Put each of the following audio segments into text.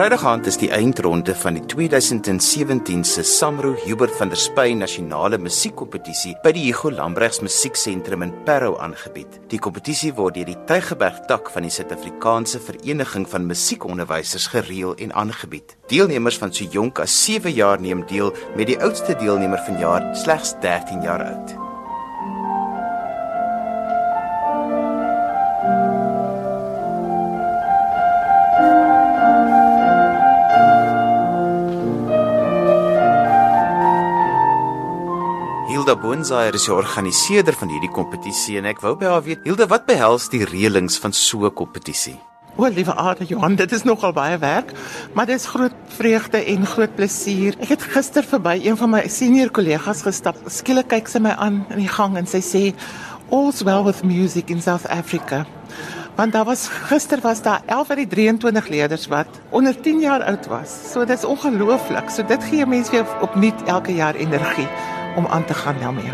Vrydag aand is die eindronde van die 2017 se Samro Hubert van der Spy Nasionale Musiekkompetisie by die Hugo Lambrechts Musieksentrum in Parow aangebied. Die kompetisie word deur die Tygerberg tak van die Suid-Afrikaanse Vereniging van Musiekonderwysers gereël en aangebied. Deelnemers van so jonk as 7 jaar neem deel met die oudste deelnemer vanjaar slegs 13 jaar oud. Hilda Boonsaier is die organiseerder van hierdie kompetisie en ek wou by haar weet, Hilda, wat behels die reëlings van so 'n kompetisie? O, liewe Aarde Johan, dit is nogal baie werk, maar dit is groot vreugde en groot plesier. Ek het gister verby een van my senior kollegas gestap. Skielik kyk sy my aan in die gang en sy sê, "All's well with music in South Africa." Want daar was gister was daar 11 uit die 23 leerders wat onder 10 jaar oud was. So dit is ongelooflik. So dit gee mense weer opnuut elke jaar energie om aan te gaan daarmee.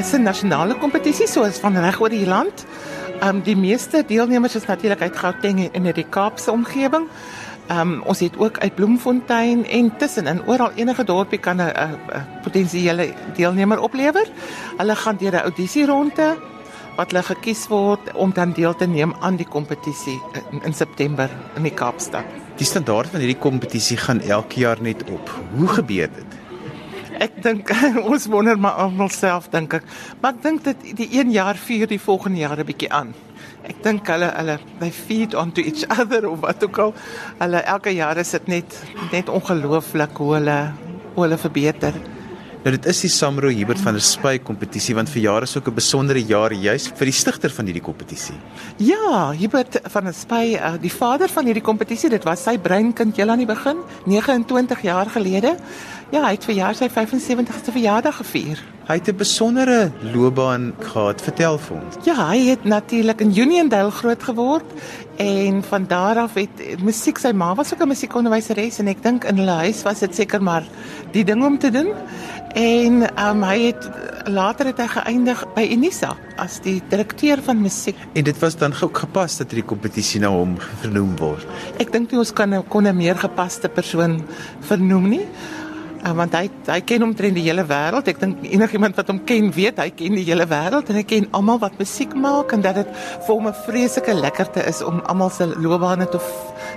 Is 'n nasionale kompetisie soos van reg oor die land. Um, die meeste deelnemers is natuurlik uit Gauteng en in die Kaapse omgewing. Ehm um, ons het ook uit Bloemfontein en tussenin oral enige dorpie kan 'n potensiële deelnemer oplewer. Hulle gaan deur 'n audisieronde wat hulle gekies word om dan deel te neem aan die kompetisie in, in September in die Kaapstad. Die standaard van hierdie kompetisie gaan elke jaar net op. Hoe gebeur dit? Ek dink ons wonder maar almal self dink ek. Maar ek dink dit die een jaar vier die volgende jaar 'n bietjie aan. Ek dink hulle hulle they feed onto each other of wat ook al. Hulle elke jaar is dit net net ongelooflik hoe hulle hoe hulle verbeter. Nou dit is die Samro Hubert van der Spy kompetisie want vir jare is ook 'n besondere jaar juis vir die stigter van hierdie kompetisie. Ja, Hubert van der Spy, uh, die vader van hierdie kompetisie, dit was sy breinkind heel aan die begin, 29 jaar gelede. Ja, hy het vir jaar sy 75ste verjaardag gevier. Hy het 'n besondere loopbaan gehad, vertel vir ons. Ja, hy het natuurlik in Uniondale groot geword en van daar af het musiek sy ma was ook 'n musiekonderwyseres en ek dink in hulle huis was dit seker maar die ding om te doen. En um, hy het later het hy geëindig by Unisa as die direkteur van musiek. En dit was dan ook gepas dat hierdie kompetisie na hom vernoem word. Ek dink nie ons kan kon 'n meer gepaste persoon vernoem nie. Uh, want hy hy ken omtrent die hele wêreld. Ek dink enigiemand wat hom ken, weet hy ken die hele wêreld en hy ken almal wat musiek maak en dat dit vir hom 'n vreeslike lekkerte is om almal se loopbane te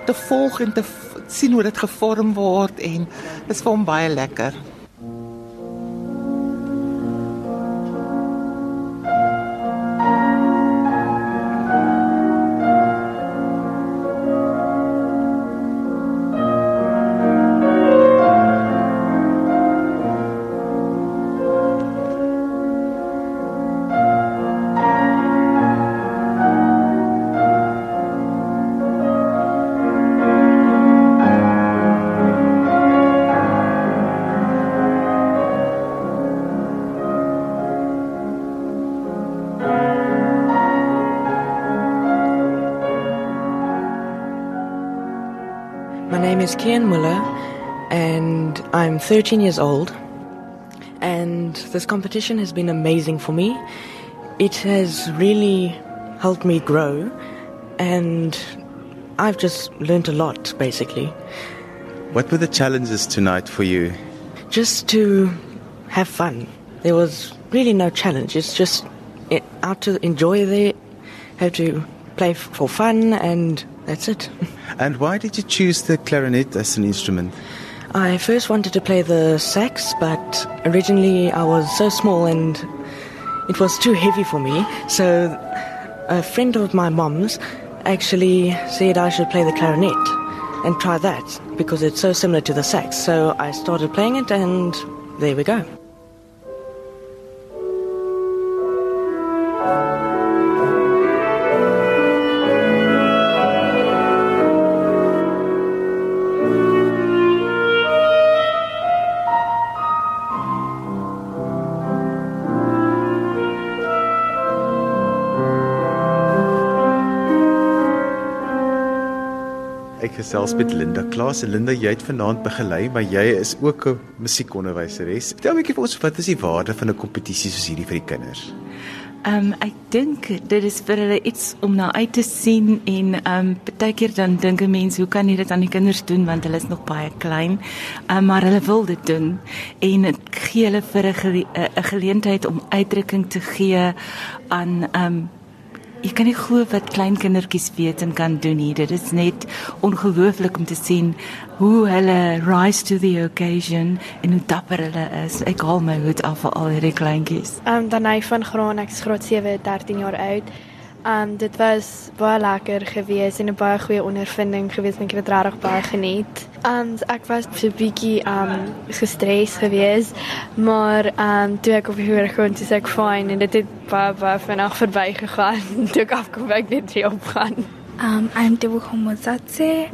te volg en te sien hoe dit gevorm word en dit is vir hom baie lekker. My name is Kian Muller, and I'm 13 years old. And this competition has been amazing for me. It has really helped me grow, and I've just learned a lot, basically. What were the challenges tonight for you? Just to have fun. There was really no challenge. It's just it, out to enjoy there, have to play for fun, and that's it. And why did you choose the clarinet as an instrument? I first wanted to play the sax, but originally I was so small and it was too heavy for me. So a friend of my mom's actually said I should play the clarinet and try that because it's so similar to the sax. So I started playing it and there we go. Ek gesels met Linda Klaas Linda, jy het vanaand begelei, maar jy is ook 'n musiekonderwyseres. Vertel 'n bietjie vir ons wat is die waarde van 'n kompetisie soos hierdie vir die kinders? Ehm um, ek dink dit is vir hulle iets om na uit te sien en ehm um, baie keer dan dink 'n mens hoe kan jy dit aan die kinders doen want hulle is nog baie klein. Ehm um, maar hulle wil dit doen en dit gee hulle vir 'n gele geleentheid om uitdrukking te gee aan ehm um, jy kan nie glo wat klein kindertjies weet en kan doen hier. Dit is net ongelooflik om te sien hoe hulle rise to the occasion en hoe dapper hulle is. Ek haal my hoed af vir al hierdie kleintjies. Ehm um, dan hy van Graan, ek's graad 7, 13 jaar oud. Um dit was baie lekker geweest en 'n baie goeie ondervinding geweest ek het regtig baie geniet. Um ek was so 'n bietjie um gestres geweest, maar um toe ek op die hoër kon toe ek fyn en dit het baie baie vinnig verbygegaan. toe ek afkom ek net weer opgaan. Um I'm Debuko Mozatse.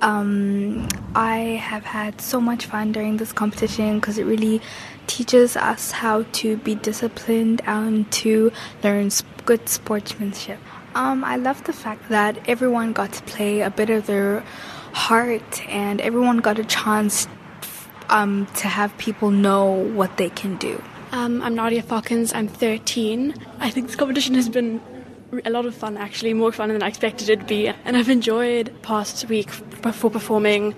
Um I have had so much fun during this competition because it really teaches us how to be disciplined and to learn good sportsmanship. Um, I love the fact that everyone got to play a bit of their heart and everyone got a chance um, to have people know what they can do. Um, I'm Nadia Falcons. I'm 13. I think this competition has been a lot of fun, actually, more fun than I expected it to be. And I've enjoyed past week before performing.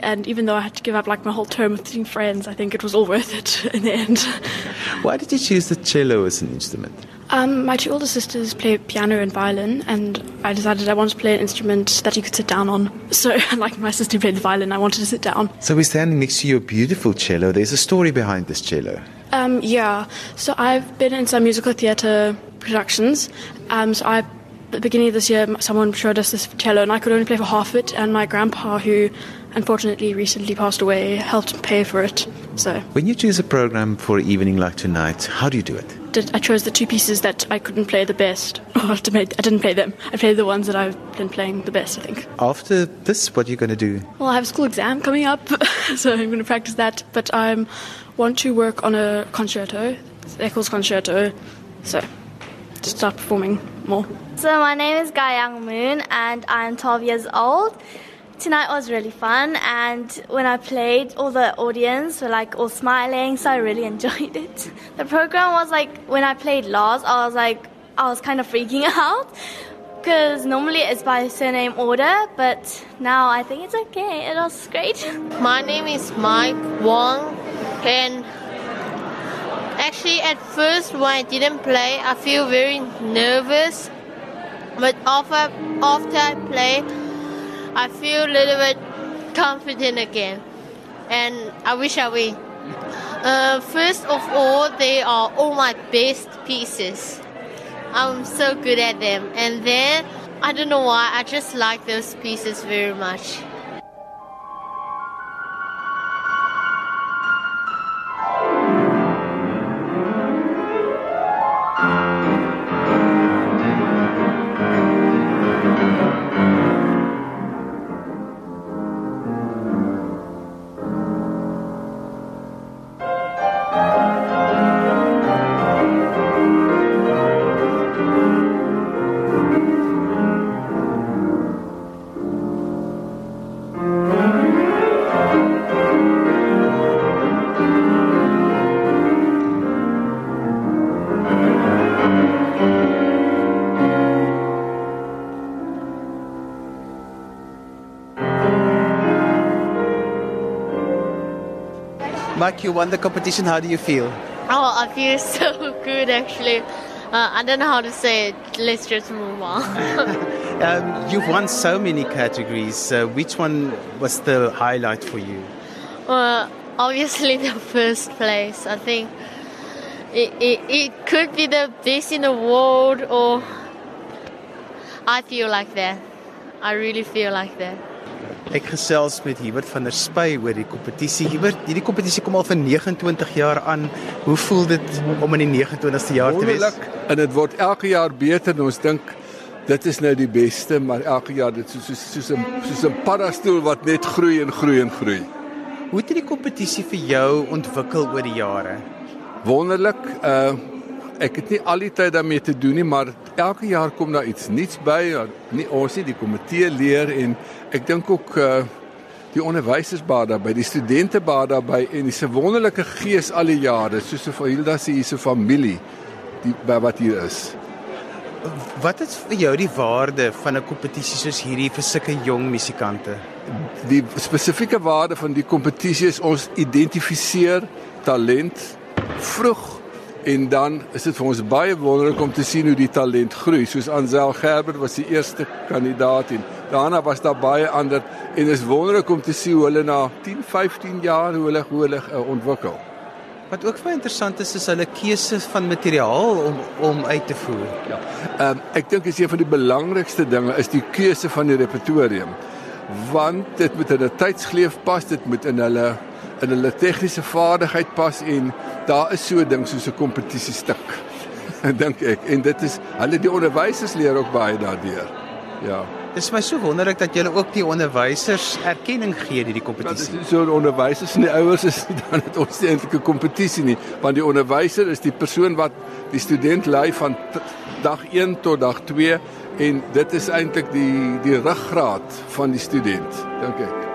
And even though I had to give up like my whole term with seeing friends, I think it was all worth it in the end. Why did you choose the cello as an instrument? Um, my two older sisters play piano and violin, and I decided I wanted to play an instrument that you could sit down on. So, like my sister played the violin, I wanted to sit down. So, we're standing next to your beautiful cello. There's a story behind this cello. Um, yeah. So, I've been in some musical theatre productions. Um, so, I, at the beginning of this year, someone showed us this cello, and I could only play for half of it. And my grandpa, who unfortunately recently passed away, helped pay for it. So, when you choose a program for an evening like tonight, how do you do it? I chose the two pieces that I couldn't play the best. Or I didn't play them. I played the ones that I've been playing the best, I think. After this, what are you going to do? Well, I have a school exam coming up, so I'm going to practice that. But I um, want to work on a concerto, Eccles concerto, so to start performing more. So my name is Gayang Moon, and I'm 12 years old. Tonight was really fun, and when I played, all the audience were like all smiling, so I really enjoyed it. The program was like when I played last, I was like, I was kind of freaking out because normally it's by surname order, but now I think it's okay. It was great. My name is Mike Wong, and actually, at first, when I didn't play, I feel very nervous, but after, after I play, I feel a little bit confident again, and I wish I win. Uh, first of all, they are all my best pieces. I'm so good at them, and then I don't know why I just like those pieces very much. Mike, you won the competition. How do you feel? Oh, I feel so good actually. Uh, I don't know how to say it. Let's just move on. um, you've won so many categories. Uh, which one was the highlight for you? Well, obviously the first place. I think it, it, it could be the best in the world, or I feel like that. I really feel like that. Ek gesels met Hubert van der Spy oor die kompetisie. Hubert, hierdie kompetisie kom al vir 29 jaar aan. Hoe voel dit om in die 29ste jaar te wees? En dit word elke jaar beter en ons dink dit is nou die beste, maar elke jaar dit soos soos soos 'n soos 'n paddastoel wat net groei en groei en groei. Hoe het die kompetisie vir jou ontwikkel oor die jare? Wonderlik. Uh ek het nie al die tyd daarmee te doen nie, maar elke jaar kom daar iets nuuts by. Nie ons nie, die komitee leer en ek dink ook uh die onderwysers baat daarbey, die studente baat daarbey en dis 'n wonderlike gees al die jare, soos so vir Hilda se hierse familie die wat hier is. Wat is vir jou die waarde van 'n kompetisie soos hierdie vir sulke jong musikante? Die spesifieke waarde van die kompetisie is ons identifiseer talent vroeg en dan is dit vir ons baie wonderlik om te sien hoe die talent groei. Soos Ansel Gerber was die eerste kandidaat en daarna was daar baie ander en dit is wonderlik om te sien hoe hulle na 10, 15 jaar hoe hulle hoe hulle uh, ontwikkel. Wat ook baie interessant is is hulle keuse van materiaal om om uit te voer. Ja. Ehm um, ek dink is een van die belangrikste dinge is die keuse van die repertorium. Want dit moet in 'n tydsgleef pas, dit moet in hulle in hulle tegniese vaardigheid pas en daar is so ding soos 'n kompetisiestuk. dink ek en dit is hulle die onderwysers leer ook baie daardeur. Ja. Dit is my so wonderlik dat julle ook die onderwysers erkenning gee in die kompetisie. Is so onderwysers en die ouers is dan dit ons nie eintlik 'n kompetisie nie, want die onderwyser is die persoon wat die student lei van dag 1 tot dag 2 en dit is eintlik die die ruggraat van die student, dink ek.